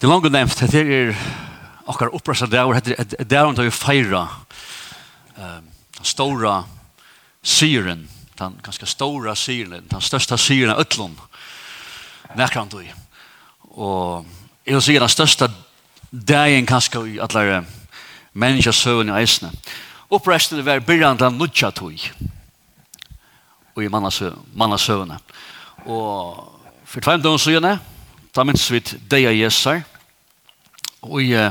Det er langt nevnt, dette er akkar opprasta dagur, det er dagur til å feira den stora syren, den ganske stora syren, den størsta syren av ötlun, nekrant du. Og jeg vil si den størsta dagen kanskje i alle menneska søvn i eisne. det var byrjan den nudja tog og i manna søvn. Og for tveim døgn søvn, Da minns vi deia Jesar, og i uh,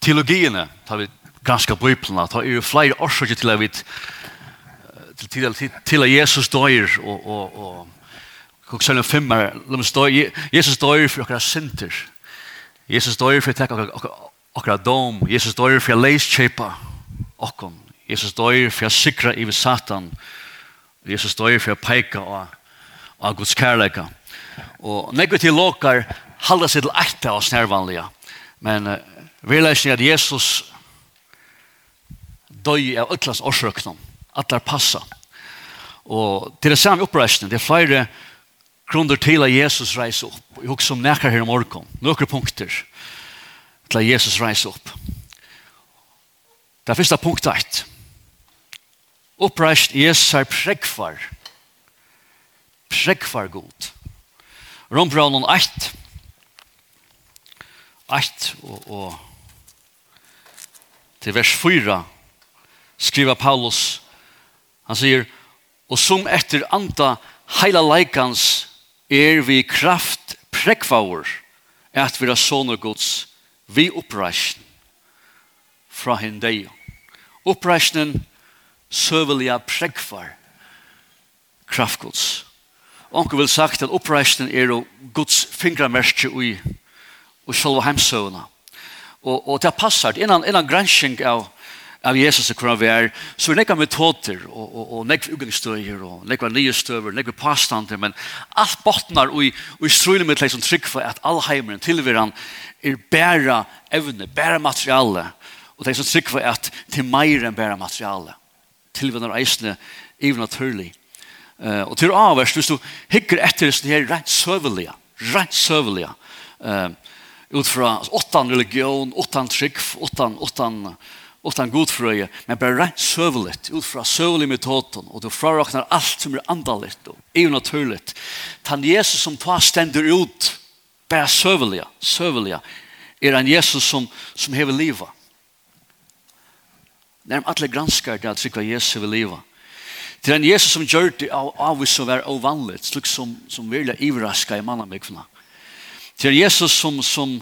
teologiene, tar vi ganske bøyplene, da er jo flere årsaker til at vi til, til, til, til at Jesus døyer, og, og, og Kok 5 er, lum oss Jesus døyer for okkara sinter. Jesus døyer for å tekke okkara dom. Jesus døyer for å leiskjøpe Okkom. Jesus døyer for å sikra i Satan. Jesus døyer for å og av Guds kærleika. Og nekve til lokar halda seg til ekte av snærvanliga. Men uh, vi leser at Jesus døy av ötlast At det passa. Og til det samme oppreisning, det er flere grunder til at Jesus reiser opp. Jeg husker som nekker her om orkom. Noen punkter til at Jesus reiser opp. Det er første punkt 1. Oppreist Jesus er prekvar. Prekvar god. Rombraunen 8. 8 og, og til vers 4 skriver Paulus, han sier, og som etter anta heila leikans er vi kraft prekvaur at vi er sånne gods vi oppreisjen fra hendeio. Oppreisjen søvelige prekvar kraftgods. Onke vil sagt at oppreisten er Guds fingramerske i, og selve heimsøvna. Og, og det passar, innan, innan gransking av, av Jesus og hvordan vi er, så er nekka metoder og, og, og nekva utgangsstøyer og nekva nye støver, nekva påstander, men alt botnar og i, og i strøyne med som trygg for at all heimeren tilviran er bæra evne, bæra materiale, og det som trygg for at til meir enn bæra materiale. Tilviran er eisne, even naturlig Uh, og til avverst, hvis du hikker etter det her rent søvelige, rent søvelige, uh, ut fra åttan religion, åttan trygg, åttan, åttan, åttan godfrøye, men bare rent søveligt, ut fra søvelige metoden, og du frarakner alt som er andalitt og er naturligt. Tan Jesus som tar stender ut, bare søvelige, søvelige, er en Jesus som, som hever livet. Nærm alle granskar det at trykva Jesus hever livet, Det er en Jesus som gjør det av, av oss som er ovanligt, slik som, som virkelig ivraska i mannamikvene. Det er en Jesus som, som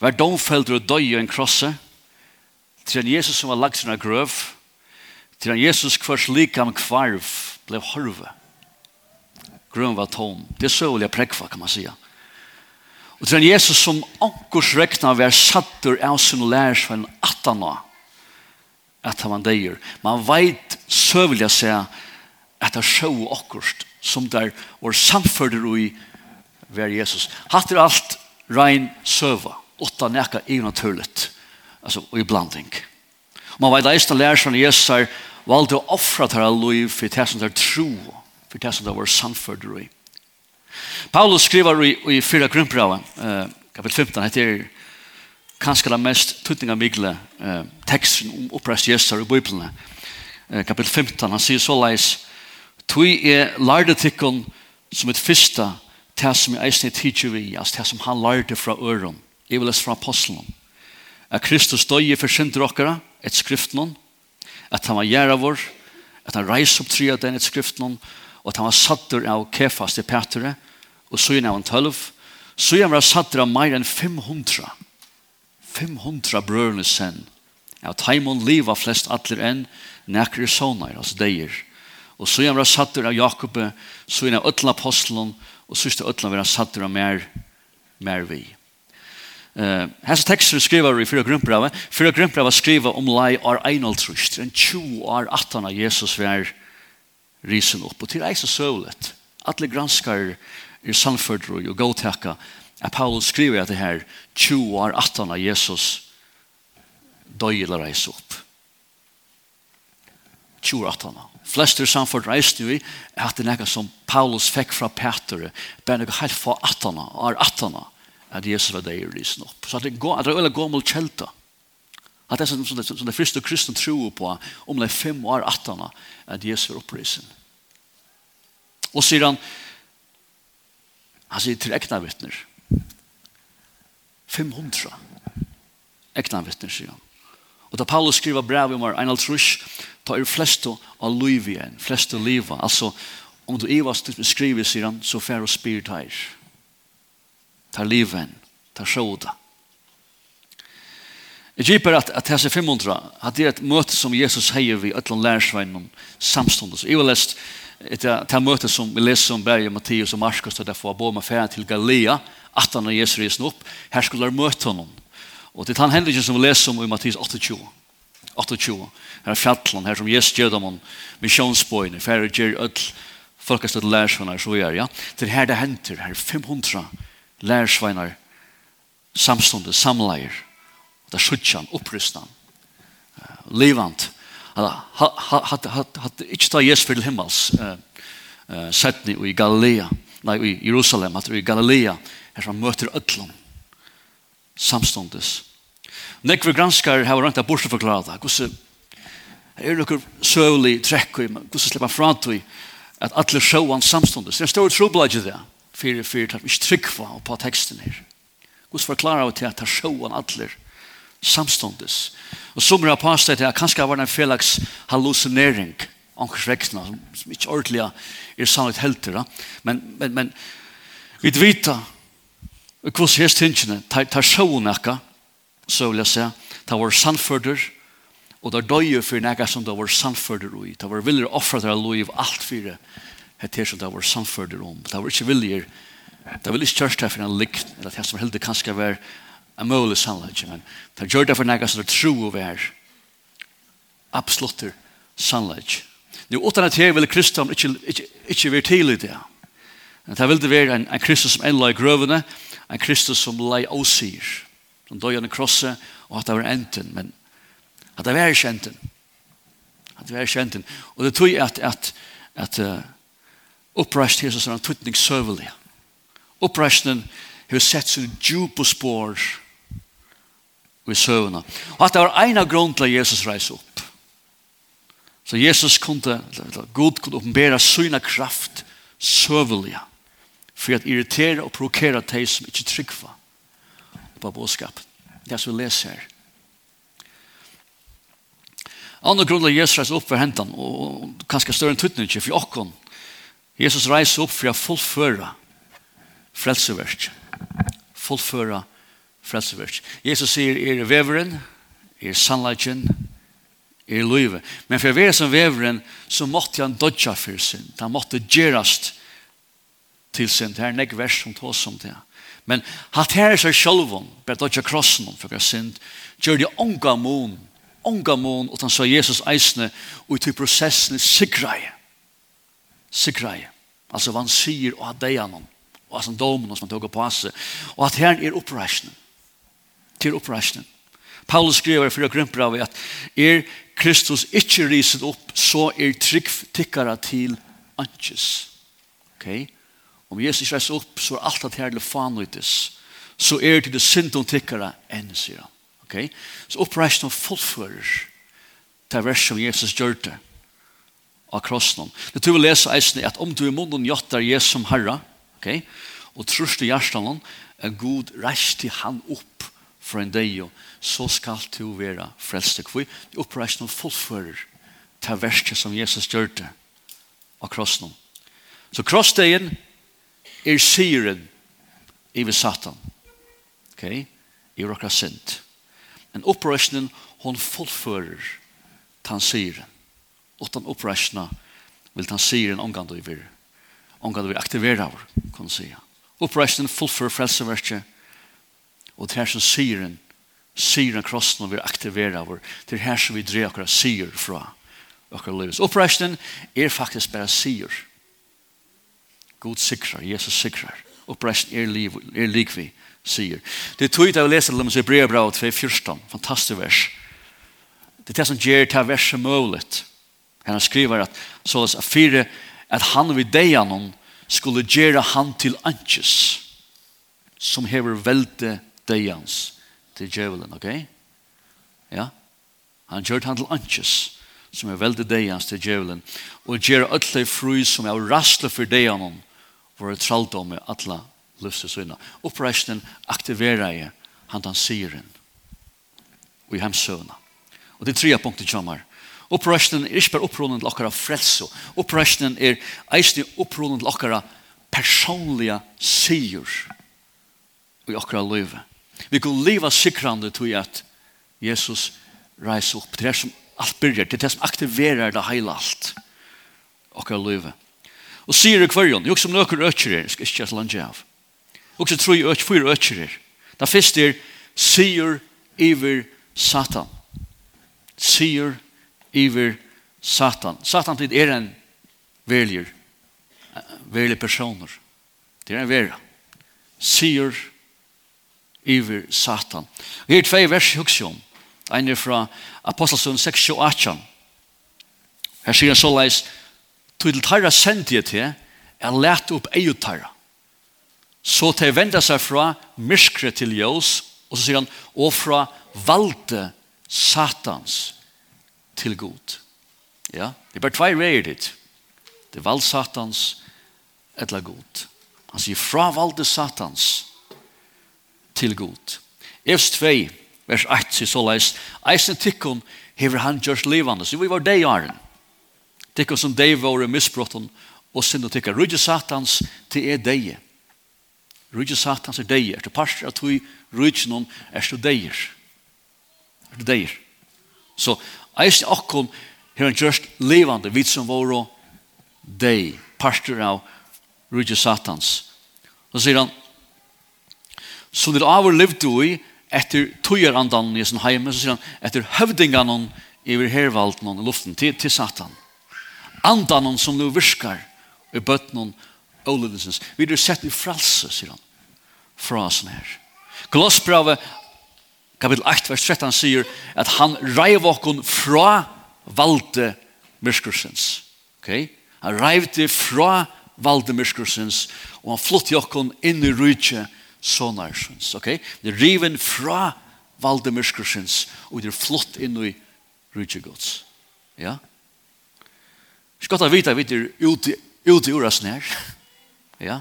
var domfelder og døy i en krosse. Det er en Jesus som var lagt sin grøv. Det er en Jesus kvars likam kvarv ble horve. Grøven var tom. Det er søvelig prekva, kan man sija. Og det er en Jesus som ankurs rekna var sattur av sin lærs for en attana at han var deir. Man veit søvelig å at at det så akkurat som der var samfører i ver Jesus. Hatt er alt rein søva, åtta neka i naturligt, altså i blanding. Man vet eisne læreren Jesus er valgte å offre til all liv for det som er tro, for det som der var samfører i. Paulus skriver i, i fyra grunnbrava, eh, kapitel 15, heter kanskje det mest tutninga migle eh, teksten om opprest Jesus i Bibelen. Eh, kapitel 15, han sier så leis, Tui er lærde tikkun som et fyrsta det som jeg eisne tidsi vi, altså det som han lærde fra øren, jeg vil lese fra apostelen, at Kristus døye for synder okkara, et skriftnån, at han var gjerra vår, at han reis opp tria den et skriftnån, og at han var sattur av kefas til Petre, og så av han tølv, så han var sattur av meir enn 500, 500 brørene sen, at heimon liva flest atler enn, nekker sonar, altså deir, Og så er han sattur av Jakob, så er han øtla apostelen, og så er ötla vera satt av mer, mer vi. Uh, Hessa tekster skriver i fyra grunnbrava. Fyra grunnbrava skriver om lei ar einoltrust, en tjo ar atan av Jesus var risen opp. Og til eis og søvlet, atle granskar i sannførdru og gåtekka, at Paulus skriver at det her tjo ar atan av Jesus døy eller reis opp. Tjo ar atan av flestir samford reist jo i at det er som Paulus fikk fra Peter bare noe helt for 18 og 18 at Jesus var der risen opp så at det er at det er veldig gammel kjelta at det er som, som, som det første kristne tror på om det er fem år 18 at Jesus var opprisen og sier han han sier til ekna vittner 500 ekna vittner sier han Og da Paulus skriver brev om en altrus, ta er flesto av liv igjen, flesto liva. Altså, om du evas skriver, sier han, så fer og spyr ta Tar liven, ta sjåda. Jeg griper at, at hese 500, at det er et møte som Jesus heier vi øtland lærersveien om samståndet. Jeg har lest et det møte som vi leser om Berge, Mattias og Marskos, og derfor var med ferien til Galilea, at han og Jesus reisen opp. Her skulle jeg møte honom. Og det er han hendelsen som vi leser om i Mattis 28. 28. Her er fjallan, her som Jesus gjør dem om misjonsbøyene, for her gjør ødel folkestøtt lærsveinar, så gjør, ja. Det er her det henter, her 500 lærsveinar samstående, samleier. Det er suttjan, opprystan, levant. Hadde ikke ta Jesus for himmels, sett ni i Galilea, nei, i Jerusalem, at i Galilea, her som møter ødelen, samståndes. Nekve granskar har rønt av bortse forklare det. Hvordan er det noen søvlig trekk, hvordan slipper fra til at alle sjåan samståndes. Det er en stor trobladje i det, for vi ikke tryggva på teksten her. Hvordan forklarer vi til at sjåan alle samståndes. Og som har pastet til at kanskje var det en felaks hallucinering, ankers veksna, som ikke ordentlig er sannhet helter. Men, men, men vi vet Og hos hest tingene, tar, tar ekka, så vil jeg si, tar vår sannførder, og tar døye for nekka som tar vår sannførder ui. Tar vår viljer offra tar lov alt fire, her som tar vår sannførder om. Tar vår ikke viljer, tar vil ikke kjørst her for en likt, eller det som heldig kanskje være en mulig sannlegg, men tar gjør det for nekka som tar tro å være absolutter sannlegg. Nå, utan at her vil Kristus ikke, ikke, ikke være tidlig det. Men det vil det være en, en Kristus som enla i grøvene, og en Kristus som lei åsier, som døg an krosse, og at det var enten, men at det var ikke enten. At det var ikke enten. Og det tog at, at, at uh, oppreist Jesus er en tuttning søvelig. Oppreisten har sett sin djupe spår i søvna. Og at det var en av grunnen til at Jesus reise opp. Så Jesus kunde, God kunne oppenbæra syne kraft søvelig. Ja for at irritera og provokera de som ikke tryggva på bådskap. Det er så vi leser her. Andre grunnlag Jesus reiser opp for hentan, og kanskje større enn tuttning ikke, for okkon. Jesus reiser opp for å fullføre frelseverk. Fullføre frelseverk. Jesus sier, er veveren, er sannleggen, er løyve. Men for å være som veveren, så måtte han dodja for sin. Han måtte gjerast til sin, det er nek vers som tås om det. Men hatt her er seg sjølvån, bare dødja krossen om for hver synd, gjør det unga mån, unga mån, og han sa Jesus eisne, og til prosessen er sigraje. Sigraje. Altså hva han sier og at det er noen, og altså domen som han tog på seg, og at her er oppreisning. Til oppreisning. Paulus skriver i fyra grunner av at er Kristus ikke riset opp, så er trygg tikkara til anches. Okay? Om Jesus ikke reiser opp, så er alt at her er fanløytes. Så er det det synd og tikkere enn, sier han. Okay? Så oppreisen av fullfører til vers som Jesus gjør det av krossen. Det tror vi leser eisen at om du i munnen gjøtter Jesus som herre, okay? og trus til hjertan han, er god reist til han opp for en dag, så skal du være frelste. Hvor det oppreisen av fullfører til verset som Jesus gjør det av krossen. Så krossdegen er syren i vi satan. Ok? I råkra sint. Men opprøsningen, hon fullfører tan syren. Utan opprøsningen vil tan syren omgand og iver. Omgand og iver aktivera av, kan man säga. Opprøsningen fullfører frelseverket og det her som syren syren krossen og vi aktiverer av, det er her som vi dreier akkurat syr fra akkurat livet. Opprøsningen er faktisk bare syr. God sikrar, Jesus sikrar. Opprest er, liv, er likvi, sier. Det er tog det vi leser i Hebreabraut 2.14, fantastisk vers. Det er det som gjør det verset mulig. Han skriver at, så at fire, at han vid deianon skulle gjøre han til anches, som hever velte deians til djevelen, ok? Ja? Han gjør han til anches, som er velte deians til djevelen, og gjør alle fru som er rastle for deianon, våre traldomme alla lyfse syna. Oppreisningen aktiverar jag han han sier inn og i hemsövna. Og det er tre punkter kommer. Oppreisningen er ikke bare opprunnen til okkara frälso. Oppreisningen er eisne opprunnen til okkara personliga syr i okkara løyve. Vi kan leva sikrande til at Jesus reiser opp. Det er som alt börjar. Det er det som aktiverar det hela alt. Okkara løyve. Og sier i kvarjon, jo som nøkker økker er, skal ikke jeg slanje av. Og så tror jeg økker, fyra økker er. Da fyrst er, sier iver Satan. Sier iver Satan. Satan tid er en veljer, veljer personer. Det er en vera. Sier iver Satan. Og her tvei vers i om. Ein er fra Apostelsund 6, 28. Her sier han så såleis, Til tarra sendi jeg til, er let opp eget tarra. Så til jeg venda seg fra myskre til jøs, og så sier han, og fra valde satans til god. Ja, det er bare tvei reier dit. Det er valde satans etla god. Han sier fra valde satans til god. Efs 2, vers 8, sier så såleis, eisen tikkun hever han gjørs levande, så vi var det i åren. Tikkum som dei våre misbrotten og sinne og rydde satans til er dei. Rydde satans er dei, Er til parster at vi rydde noen er til deier. Er til deier. Så eisen okkom her en gjørst levande vi som våre dei. Parster av rydde satans. Så sier han så det avur levde i etter tøyerandan i sin heime, så sier han etter høvdingan iver hervalden i luften til, til satan andanen som nu virkar i bøtten bøttenen åledelsens. Vi er sett i fralse, sier han, fra oss her. Glossbravet, kapitel 8, vers 13, sier at han reiv okkon fra valde myrskursens. Okay? Han reiv det fra valde myrskursens, og han flott okkon inn i rydtje sonarsens. Okay? Det riven fra valde myrskursens, og det er flott inn i rydtje gods. Ja? Skal ta vita vi er ute i ur oss nær. Ja.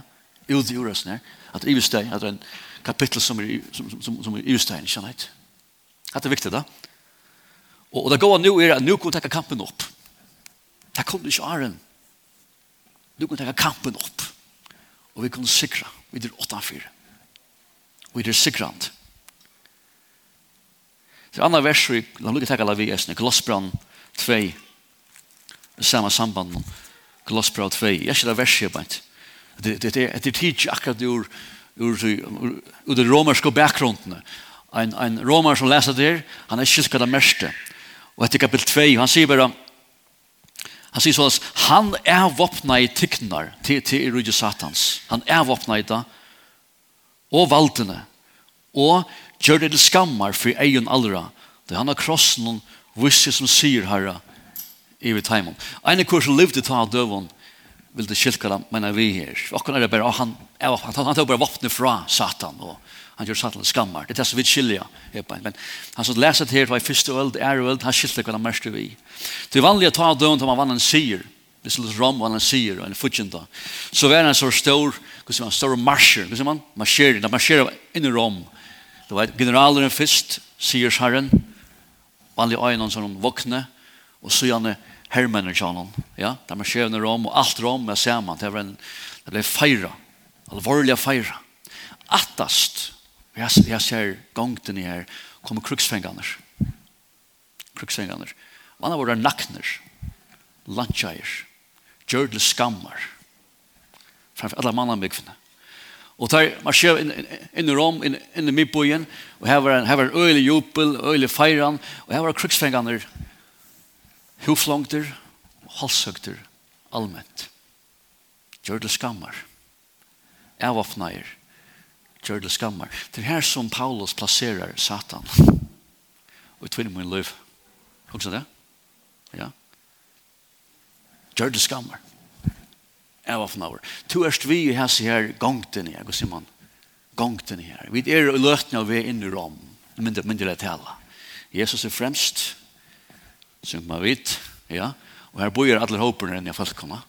Ute i oss nær. At i støy, at en kapitel som er som som som er i støy, ikkje sant? Det är viktigt då. Och, og det går nu är att nu kan ta kampen upp. Det kom ikke Aron. Nu kan ta kampen upp. Och vi kan sikra. Vi er 8-4. Vi er sikrant. Det andre verset, la Låt mig ta alle vi esne, Glossbrand 2, samma samband med Glossbrau 2. Jag ska vers här bant. Det det det det teach akkurat ur ur ur den romerska bakgrunden. En en romer som läser där, han är kyrka det mesta. Och i kapitel 2, han säger bara Han sier sånn han er våpna i tyknar til, til rydde satans. Han er våpna i det, og valdene, og gjør det til skammar for egen allra. Det han har krossen noen visse som sier herre, i vi taimon. Eine kurs som levde ta av døvun vil det skilka dem, men er vi her. Akkur er det bare, han, han, han, han tar bare vapnet fra Satan, og han gjør Satan skammar. Det er det som vi skilja. Men han som leser det her, var i første øld, er øld, han skilta hva han mest vi. Det er vanlig å ta av til man vann en sier, hvis Det er rom vann en sier, og en fudgenda. Så var han så stor, hva som han stor marsjer, hva som han marsjer, han marsjer inn i rom. Det var generaleren først, sier herren, vanlig øyne som han våkne, og så gjerne herrmännen tjanon. Ja, där man skrev rom og alt rom er samman. Det var en det ble feira. Alvorlig feira. Attast. jeg, jeg ser gongten i her, kommer kruxfängarna. Kruxfängarna. Man har våra nackner. Lunchajer. Jördle skammar. Framför alla manna myggfna. Och där man ser in, inn, i Rom, in, in i midtbojen, og her var en, her var en öjlig jopel, öjlig feiran, og her var kruxfängarna huflongter, halshøgter, allmänt. Gjør det skammer. Avåpneier, gjør det skammer. Det er her som Paulus plasserer Satan. Og i tvinner min liv. Husker det? Ja. Gjør det skammer. Avåpneier. To erst vi i hans her gongten i, hva sier man? Gongten i her. Vi er i løtene av vi er inne i rom. Men Mindre, mindre tala. Jesus er fremst som man vet, ja, og her bor alle håperne enn jeg falt komme,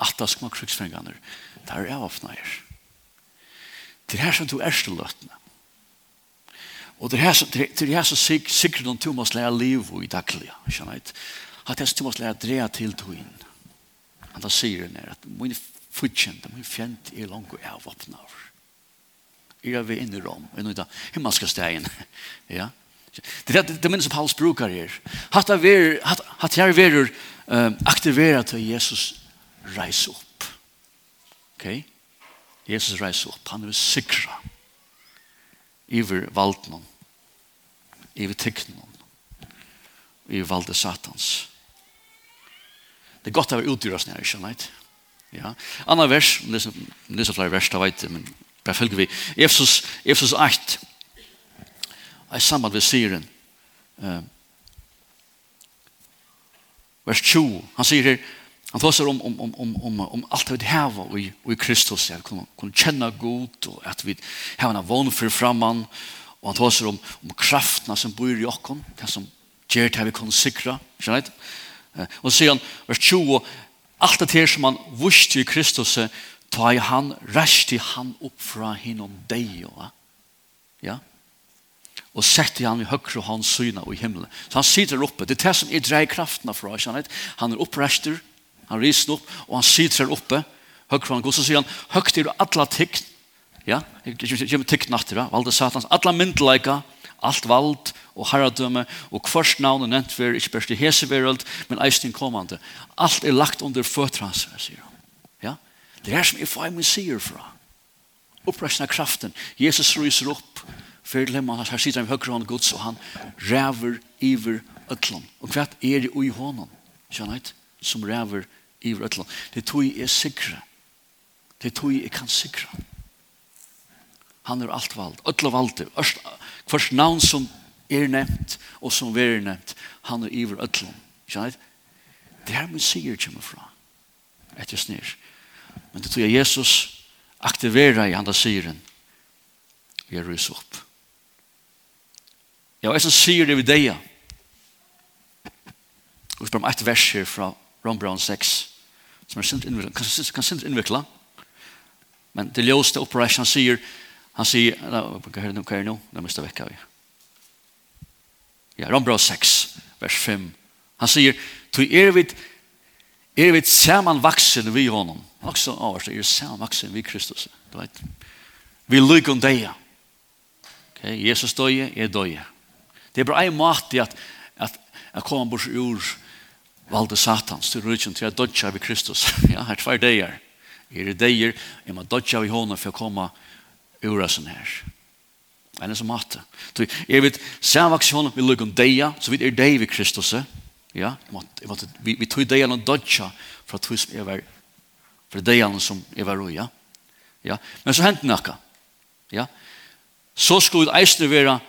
at det skal man krigsfengene, Det er åpne her. Det er her som du er til løtene. Og det er her som, det er her som sikkert noen to måste lære liv i daglig. skjønner jeg. At jeg to måste lære dreie til to inn. Han da sier den at min futkjent, min fjent er langt og er åpne over. Jeg er ved inn i rom, inn i det himmelske stegen, ja. Det er det minnes som Paulus brukar her. Hatt her uh, aktivera til Jesus reise opp. Ok? Jesus reise opp. Han er sikra iver valdnum, iver teknum, iver valde satans. Det er godt å være utdyrast nere, ikke sant? Ja. Anna vers, leser flere vers, da vet jeg, men bare følger vi. Efsos 8, er samband ved syren. Uh, vers 20, han sier her, han tåser om, om, om, om, om, om alt det vi heva i, i Kristus, at vi kunne kjenne god, og at vi har en vån for framman, og han tåser om, om kraftene som bor i okken, det som gjør det vi kunne sikra, skjønner right? uh, Og så sier han, vers 20, alt det her som han vuste i Kristus, ta i han, rest i han opp fra hinnom deg, ja? Ja? og sette han i høyre hans syna i himmelen. Så han sitter oppe. Det er det som er dreier kraften fra. Han er opprester, han riser opp, og han sitter oppe. Høyre hans, og så sier han, høyre er alle tikt, ja, kommer tikt natter, valde satans, alle myndeleika, alt vald og herredømme, og kvørst navn er nevnt for, ikke bare til hesevereld, men eisen kommande. Alt er lagt under føtter hans, sier han. Ja? Det er som jeg får min sier fra. Oppresten av kraften. Jesus ryser opp, för fyrtlem, han har sitter i högra hand Guds och han räver iver øtlån. Och kvart är det i honom, skjønner som räver iver øtlån? Det tog jeg er sikre. Det tog jeg kan sikra. Han är allt vald, Ötla vald. Först namn som är nämnt och som är nämnt. han är iver øtlån. Skjønner? Det här min säger kommer från. Ett just ner. Men det tog jag Jesus aktiverer i andre siren, jeg ryser opp. Ja, og jeg som sier det ved deg. Og vi spør om et vers her fra Ron Brown 6, som er sint innviklet, kan, kan sint innviklet, men det ljøste oppreis, han sier, han sier, hva er det nå, hva er det nå, det miste vekk av Ja, Ron Brown 6, vers 5, han sier, «Tu er vi, er vi saman vaksen vi honom, også avhørs, er saman vaksen vi Kristus, du vet, vi lykker om deg, okay? Jesus døye, jeg døye, Det er bare en måte at, at, jeg komme bort ur valde satans til rydgen til at dodja vi Kristus. ja, her tvær deier. Her er deier, jeg må dodja vi hånden for å komme ur oss her. Det er en som måte. Jeg vet, samvaks hånden vi om deia, så vidt er dei vi Kristus. Ja, jeg måtte, vi, vi tog deia noen dodja for at hos er var, for deia noen som er var ja. Ja, men så hentet nakka. Ja, så skulle eisne være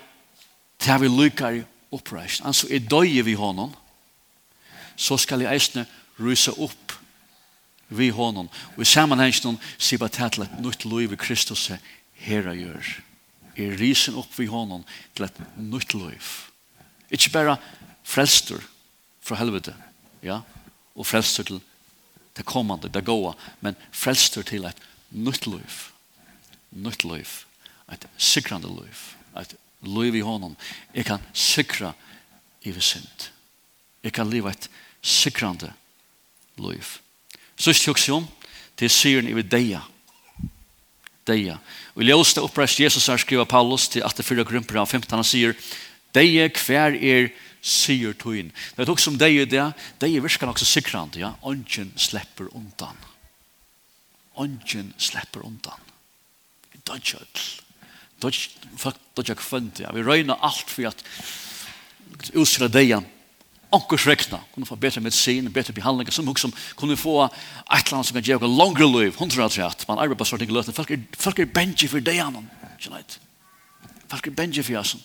til vi lykker oppreist. Altså, er døye vi hånden, så skal jeg eisne rysa opp vi hånden. Og i sammenhengen sier bare tatla, nytt liv i Kristus herra gjør. Er risen opp vi hånden til et nytt liv. Ikke bare frelster fra helvete, ja, og frelster til det kommande, det goa, men frelster til et nytt liv. Nytt liv. Et sikrande liv. Et liv i honom. Jeg kan sikra i vi synd. Jeg kan liva et sikrande liv. Sist tjuks om, det er syren i vi deia. Deia. Og i ljøste oppreist Jesus her skriva Paulus til 84 grumper av 15, han sier, deia hver er syr tøyen. Det er også om deia det, deia virker nok så sikrande, ja. Ongen slipper undan. Ongen slipper undan. Dodgjødl dodja ja. vi røyna alt for at utsra deia, onkurs rekna, kunne få betre medicin, betre behandling, som hugsa om kunne få et land som kan gjøre langre liv, hundra at man arbeider på sorting ting folk er, folk er benji for deianen, kjennait. Folk er benji for jasen.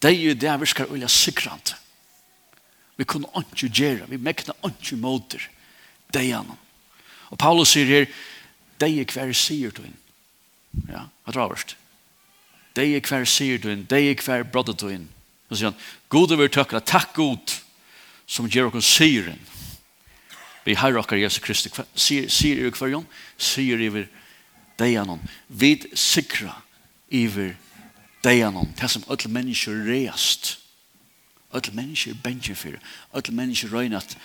Det er jo det vi skal ulja sikrant. Vi kunne ikke gjøre, vi mekna ikke måter deianen. Og Paulus sier her, det er hver sier du henne Ja, hva tror jeg Det er hver sier du inn, det er hver brodde du inn. Så sier han, God over tøkker, takk God, som gjør oss sier inn. Vi har okkar Jesu Kristi, sier i hver jon, sier i hver deianon. Vi sikra i hver deianon, det som alle mennesker reast. Alle mennesker bensjer fyrir, alle mennesker røynat,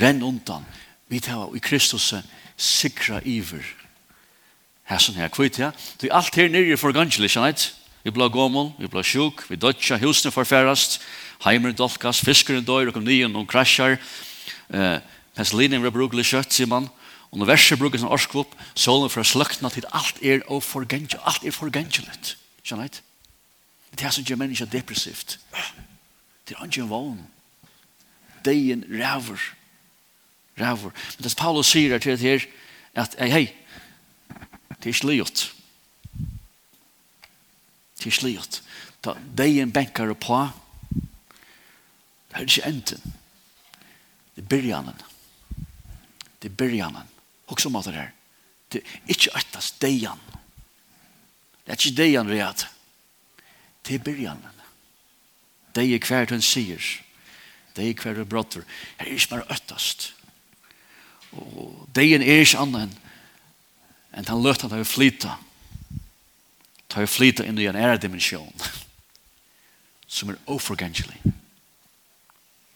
renn undan. Vi tar i Kristus sikra i hver her som her kvitt, ja. Det er alt her nere for gangelig, ikke sant? Vi blir gommel, vi blir sjuk, vi dødja, husene forfærast, heimer dolkas, fiskeren dør, og kom nyen, og krasjar, eh, penselinen var brukelig kjøtt, sier man, og når verset bruker en orskvopp, solen for å sløktna til alt er og forgengelig, alt er forgengelig, ikke sant? Det er som gjør menneska depressivt. Det er ikke en vogn. Deien ræver. Ræver. Men det Paulus sier til det her, at, hei, hei, Det er ikke livet. Det er ikke livet. Da deien benker på, det er ikke enden. Det er byrjanen. Det er byrjanen. Og så måtte det her. Det er ikke øttes deien. Det er ikke deien vi er. Det er byrjanen. Det er hver hun sier. Det er hver hun brotter. Det er ikke bare øttest. Og deien er ikke annet enn enn han løtt at han vil flyta. Ta vil flyta inn i en ære dimensjon som er oforgangelig.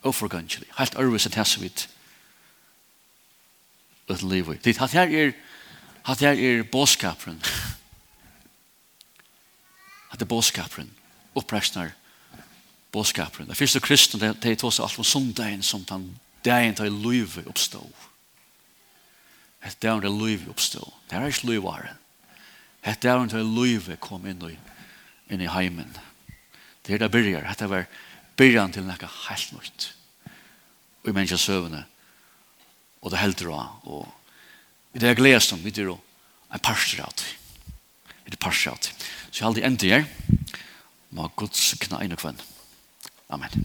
Oforgangelig. Helt ærvis at hans vidt uten livet. Det her er at her er båskaperen. At det er båskaperen. Opprestner båskaperen. Det første kristne, det er tås alt om sundagen som den dagen til livet oppstår. Hette er det liv oppstå. Det er ikke livvaren. Hette er det livet kom inn i, inn i heimen. Det er det byrjar. Hette var byrjan til noe helt nøyt. Og i menneskja søvende. Og det helder av. Og i det jeg gledes om, vi dyr en parster av det. Det er parster av det. Så jeg har aldri endt ender her. Må Guds kna inn og kvenn. Amen.